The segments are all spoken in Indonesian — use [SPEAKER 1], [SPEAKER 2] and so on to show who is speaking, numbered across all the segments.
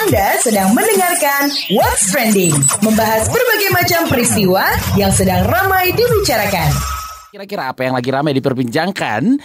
[SPEAKER 1] Anda sedang mendengarkan What's Trending, membahas berbagai macam peristiwa yang sedang ramai dibicarakan.
[SPEAKER 2] Kira-kira apa yang lagi ramai diperbincangkan?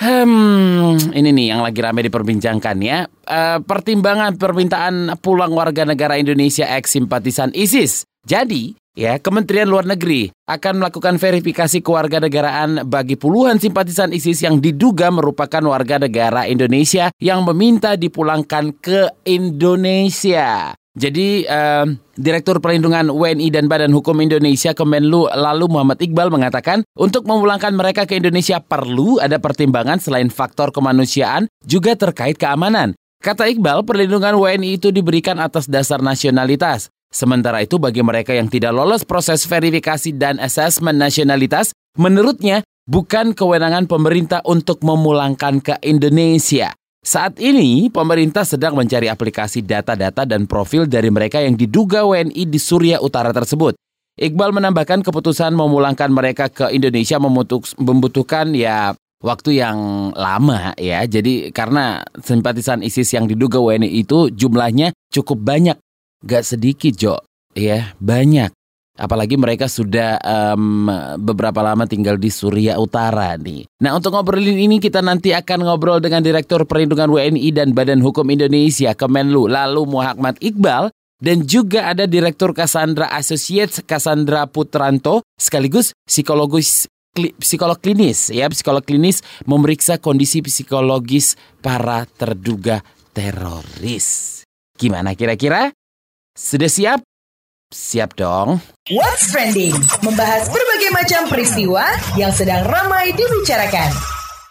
[SPEAKER 2] Hmm, ini nih yang lagi ramai diperbincangkan ya. Eh, pertimbangan permintaan pulang warga negara Indonesia ex simpatisan ISIS. Jadi, ya, Kementerian Luar Negeri akan melakukan verifikasi kewarganegaraan bagi puluhan simpatisan ISIS yang diduga merupakan warga negara Indonesia yang meminta dipulangkan ke Indonesia. Jadi, eh, Direktur Perlindungan WNI dan Badan Hukum Indonesia Kemenlu lalu Muhammad Iqbal mengatakan untuk memulangkan mereka ke Indonesia perlu ada pertimbangan selain faktor kemanusiaan juga terkait keamanan. Kata Iqbal, perlindungan WNI itu diberikan atas dasar nasionalitas. Sementara itu bagi mereka yang tidak lolos proses verifikasi dan asesmen nasionalitas, menurutnya bukan kewenangan pemerintah untuk memulangkan ke Indonesia. Saat ini, pemerintah sedang mencari aplikasi data-data dan profil dari mereka yang diduga WNI di Suriah Utara tersebut. Iqbal menambahkan keputusan memulangkan mereka ke Indonesia membutuhkan ya waktu yang lama ya. Jadi karena simpatisan ISIS yang diduga WNI itu jumlahnya cukup banyak Gak sedikit Jo, ya banyak. Apalagi mereka sudah um, beberapa lama tinggal di Suriah Utara nih. Nah untuk ngobrolin ini kita nanti akan ngobrol dengan Direktur Perlindungan WNI dan Badan Hukum Indonesia Kemenlu, lalu Muhammad Iqbal, dan juga ada Direktur Cassandra Associates Cassandra Putranto, sekaligus psikologis psikolog klinis ya psikolog klinis memeriksa kondisi psikologis para terduga teroris. Gimana kira-kira? Sudah siap? Siap dong.
[SPEAKER 1] What's Trending, membahas berbagai macam peristiwa yang sedang ramai dibicarakan.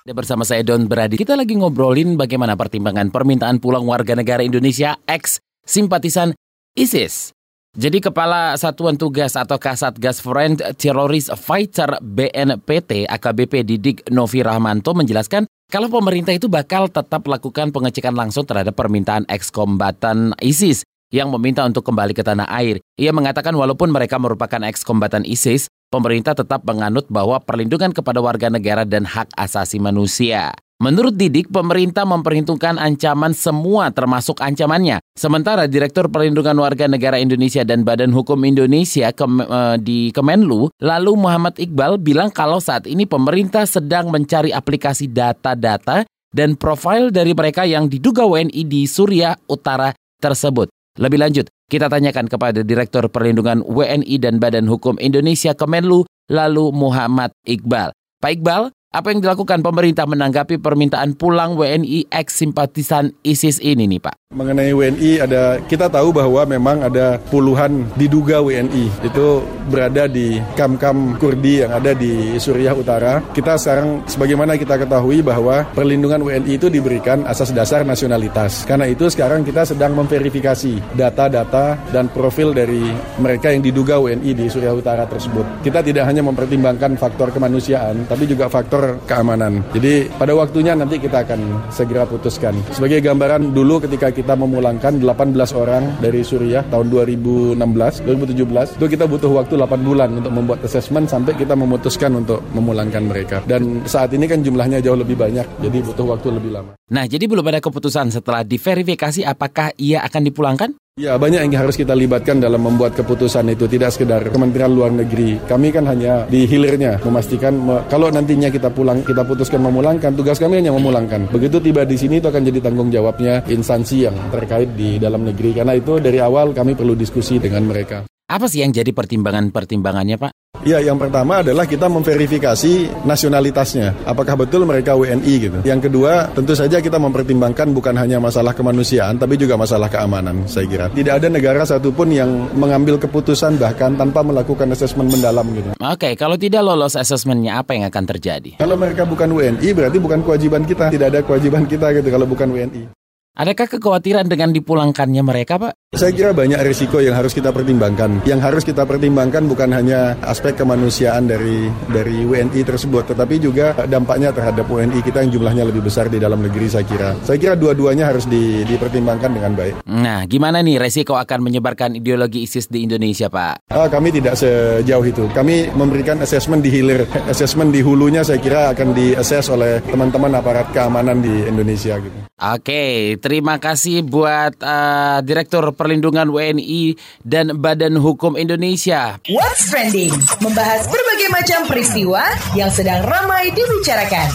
[SPEAKER 2] Dan bersama saya Don Beradi, kita lagi ngobrolin bagaimana pertimbangan permintaan pulang warga negara Indonesia ex simpatisan ISIS. Jadi Kepala Satuan Tugas atau Kasatgas Foreign Terrorist Fighter BNPT AKBP Didik Novi Rahmanto menjelaskan kalau pemerintah itu bakal tetap lakukan pengecekan langsung terhadap permintaan ex-kombatan ISIS yang meminta untuk kembali ke tanah air. Ia mengatakan walaupun mereka merupakan eks-kombatan ISIS, pemerintah tetap menganut bahwa perlindungan kepada warga negara dan hak asasi manusia. Menurut Didik, pemerintah memperhitungkan ancaman semua termasuk ancamannya. Sementara Direktur Perlindungan Warga Negara Indonesia dan Badan Hukum Indonesia Kem, eh, di Kemenlu, lalu Muhammad Iqbal bilang kalau saat ini pemerintah sedang mencari aplikasi data-data dan profil dari mereka yang diduga WNI di Suriah Utara tersebut. Lebih lanjut, kita tanyakan kepada Direktur Perlindungan WNI dan Badan Hukum Indonesia Kemenlu, lalu Muhammad Iqbal. Pak Iqbal, apa yang dilakukan pemerintah menanggapi permintaan pulang WNI ex simpatisan ISIS ini nih Pak?
[SPEAKER 3] Mengenai WNI ada kita tahu bahwa memang ada puluhan diduga WNI itu berada di kam-kam Kurdi yang ada di Suriah Utara. Kita sekarang sebagaimana kita ketahui bahwa perlindungan WNI itu diberikan asas dasar nasionalitas. Karena itu sekarang kita sedang memverifikasi data-data dan profil dari mereka yang diduga WNI di Suriah Utara tersebut. Kita tidak hanya mempertimbangkan faktor kemanusiaan tapi juga faktor faktor keamanan. Jadi pada waktunya nanti kita akan segera putuskan. Sebagai gambaran dulu ketika kita memulangkan 18 orang dari Suriah tahun 2016, 2017, itu kita butuh waktu 8 bulan untuk membuat assessment sampai kita memutuskan untuk memulangkan mereka. Dan saat ini kan jumlahnya jauh lebih banyak, jadi butuh waktu lebih lama.
[SPEAKER 2] Nah, jadi belum ada keputusan setelah diverifikasi apakah ia akan dipulangkan?
[SPEAKER 3] Ya banyak yang harus kita libatkan dalam membuat keputusan itu tidak sekedar Kementerian Luar Negeri. Kami kan hanya di hilirnya memastikan me, kalau nantinya kita pulang kita putuskan memulangkan tugas kami hanya memulangkan. Begitu tiba di sini itu akan jadi tanggung jawabnya instansi yang terkait di dalam negeri karena itu dari awal kami perlu diskusi dengan mereka.
[SPEAKER 2] Apa sih yang jadi pertimbangan-pertimbangannya Pak?
[SPEAKER 3] Ya, yang pertama adalah kita memverifikasi nasionalitasnya. Apakah betul mereka WNI gitu. Yang kedua, tentu saja kita mempertimbangkan bukan hanya masalah kemanusiaan, tapi juga masalah keamanan, saya kira. Tidak ada negara satupun yang mengambil keputusan bahkan tanpa melakukan asesmen mendalam gitu.
[SPEAKER 2] Oke, kalau tidak lolos asesmennya, apa yang akan terjadi?
[SPEAKER 3] Kalau mereka bukan WNI, berarti bukan kewajiban kita. Tidak ada kewajiban kita gitu kalau bukan WNI.
[SPEAKER 2] Adakah kekhawatiran dengan dipulangkannya mereka, Pak?
[SPEAKER 3] Saya kira banyak risiko yang harus kita pertimbangkan. Yang harus kita pertimbangkan bukan hanya aspek kemanusiaan dari dari WNI tersebut, tetapi juga dampaknya terhadap WNI kita yang jumlahnya lebih besar di dalam negeri, saya kira. Saya kira dua-duanya harus di, dipertimbangkan dengan baik.
[SPEAKER 2] Nah, gimana nih resiko akan menyebarkan ideologi ISIS di Indonesia, Pak?
[SPEAKER 3] Ah, kami tidak sejauh itu. Kami memberikan asesmen di hilir. Asesmen di hulunya saya kira akan diakses oleh teman-teman aparat keamanan di Indonesia. Gitu.
[SPEAKER 2] Oke, Terima kasih buat uh, Direktur Perlindungan WNI dan Badan Hukum Indonesia.
[SPEAKER 1] What's Trending membahas berbagai macam peristiwa yang sedang ramai dibicarakan.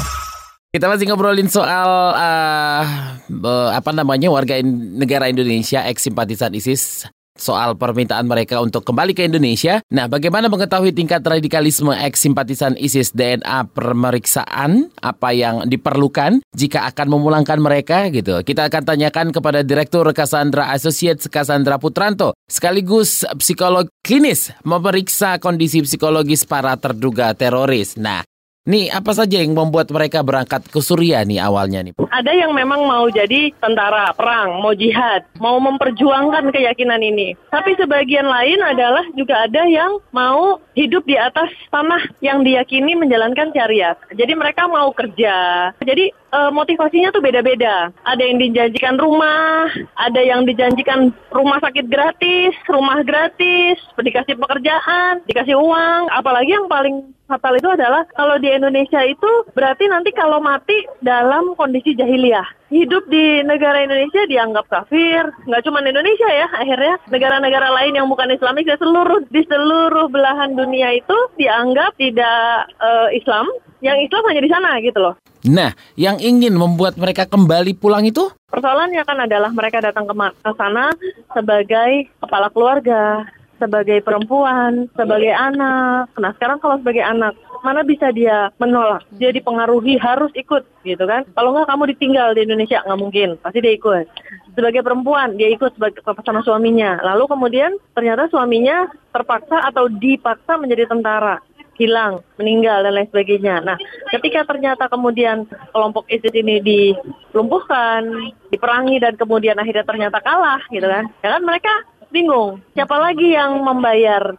[SPEAKER 2] Kita masih ngobrolin soal uh, apa namanya warga negara Indonesia ex simpatisan ISIS soal permintaan mereka untuk kembali ke Indonesia. Nah, bagaimana mengetahui tingkat radikalisme eks simpatisan ISIS DNA pemeriksaan apa yang diperlukan jika akan memulangkan mereka gitu. Kita akan tanyakan kepada Direktur Cassandra Associates Cassandra Putranto sekaligus psikolog klinis memeriksa kondisi psikologis para terduga teroris. Nah, Nih, apa saja yang membuat mereka berangkat ke Suriah nih awalnya nih?
[SPEAKER 4] Ada yang memang mau jadi tentara, perang, mau jihad, mau memperjuangkan keyakinan ini. Tapi sebagian lain adalah juga ada yang mau hidup di atas tanah yang diyakini menjalankan syariat. Jadi mereka mau kerja. Jadi uh, motivasinya tuh beda-beda. Ada yang dijanjikan rumah, ada yang dijanjikan rumah sakit gratis, rumah gratis, dikasih pekerjaan, dikasih uang. Apalagi yang paling fatal itu adalah kalau di Indonesia itu berarti nanti kalau mati dalam kondisi jahiliyah. Hidup di negara Indonesia dianggap kafir, nggak cuma Indonesia ya, akhirnya negara-negara lain yang bukan Islamis di seluruh di seluruh belahan dunia itu dianggap tidak uh, Islam, yang Islam hanya di sana gitu loh.
[SPEAKER 2] Nah, yang ingin membuat mereka kembali pulang itu?
[SPEAKER 4] Persoalannya kan adalah mereka datang ke, ke sana sebagai kepala keluarga, sebagai perempuan, sebagai anak. Nah, sekarang kalau sebagai anak, mana bisa dia menolak? Dia dipengaruhi harus ikut, gitu kan? Kalau nggak kamu ditinggal di Indonesia, nggak mungkin. Pasti dia ikut. Sebagai perempuan, dia ikut sebagai sama suaminya. Lalu kemudian ternyata suaminya terpaksa atau dipaksa menjadi tentara hilang, meninggal dan lain sebagainya. Nah, ketika ternyata kemudian kelompok ISIS ini dilumpuhkan, diperangi dan kemudian akhirnya ternyata kalah gitu kan. Ya kan mereka bingung, siapa lagi yang membayar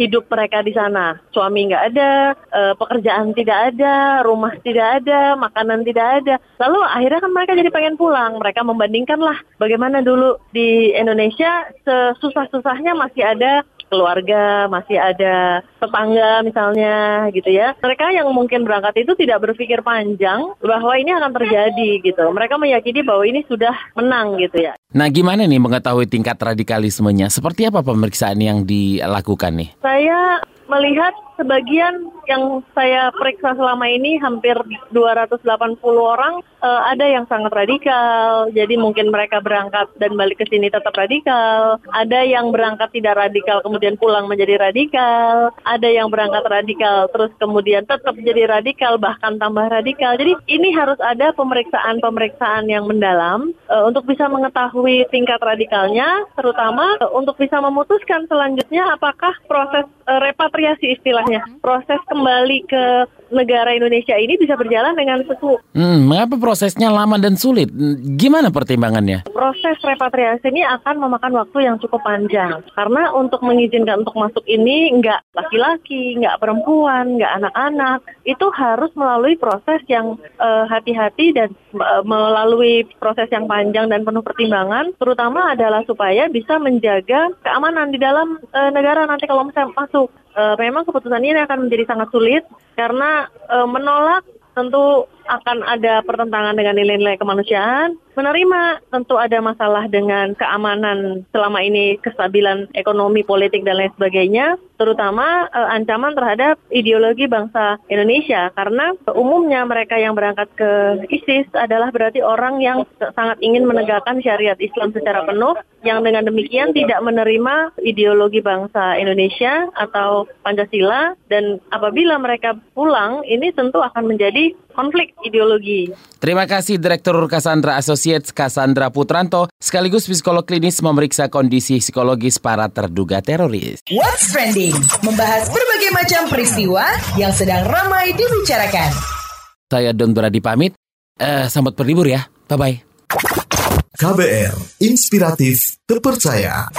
[SPEAKER 4] hidup mereka di sana. Suami nggak ada, e, pekerjaan tidak ada, rumah tidak ada, makanan tidak ada. Lalu akhirnya kan mereka jadi pengen pulang. Mereka membandingkan lah bagaimana dulu di Indonesia sesusah-susahnya masih ada keluarga, masih ada tetangga misalnya gitu ya. Mereka yang mungkin berangkat itu tidak berpikir panjang bahwa ini akan terjadi gitu. Mereka meyakini bahwa ini sudah menang gitu ya.
[SPEAKER 2] Nah gimana nih mengetahui tingkat radikalismenya? Seperti apa pemeriksaan yang dilakukan nih?
[SPEAKER 4] Saya melihat sebagian yang saya periksa selama ini hampir 280 orang uh, ada yang sangat radikal. Jadi mungkin mereka berangkat dan balik ke sini tetap radikal. Ada yang berangkat tidak radikal kemudian pulang menjadi radikal. Ada yang berangkat radikal terus kemudian tetap jadi radikal bahkan tambah radikal. Jadi ini harus ada pemeriksaan-pemeriksaan yang mendalam uh, untuk bisa mengetahui tingkat radikalnya terutama uh, untuk bisa memutuskan selanjutnya apakah proses uh, repatriasi istilah istilahnya proses kembali ke negara Indonesia ini bisa berjalan dengan sesu.
[SPEAKER 2] Hmm, mengapa prosesnya lama dan sulit? Gimana pertimbangannya?
[SPEAKER 4] Proses repatriasi ini akan memakan waktu yang cukup panjang karena untuk mengizinkan untuk masuk ini nggak laki-laki, nggak perempuan, nggak anak-anak, itu harus melalui proses yang uh, hati-hati dan uh, melalui proses yang panjang dan penuh pertimbangan, terutama adalah supaya bisa menjaga keamanan di dalam uh, negara nanti kalau misalnya masuk uh, memang keputusan ini akan menjadi sangat sulit karena uh, menolak tentu akan ada pertentangan dengan nilai-nilai kemanusiaan. Menerima tentu ada masalah dengan keamanan selama ini, kestabilan ekonomi, politik, dan lain sebagainya. Terutama uh, ancaman terhadap ideologi bangsa Indonesia. Karena umumnya mereka yang berangkat ke ISIS adalah berarti orang yang sangat ingin menegakkan syariat Islam secara penuh. Yang dengan demikian tidak menerima ideologi bangsa Indonesia atau Pancasila. Dan apabila mereka pulang, ini tentu akan menjadi konflik ideologi.
[SPEAKER 2] Terima kasih Direktur Cassandra Associates Cassandra Putranto sekaligus psikolog klinis memeriksa kondisi psikologis para terduga teroris.
[SPEAKER 1] What's trending? Membahas berbagai macam peristiwa yang sedang ramai dibicarakan.
[SPEAKER 2] Saya Don Brady pamit. Uh, selamat berlibur ya. Bye bye.
[SPEAKER 5] KBR Inspiratif Terpercaya.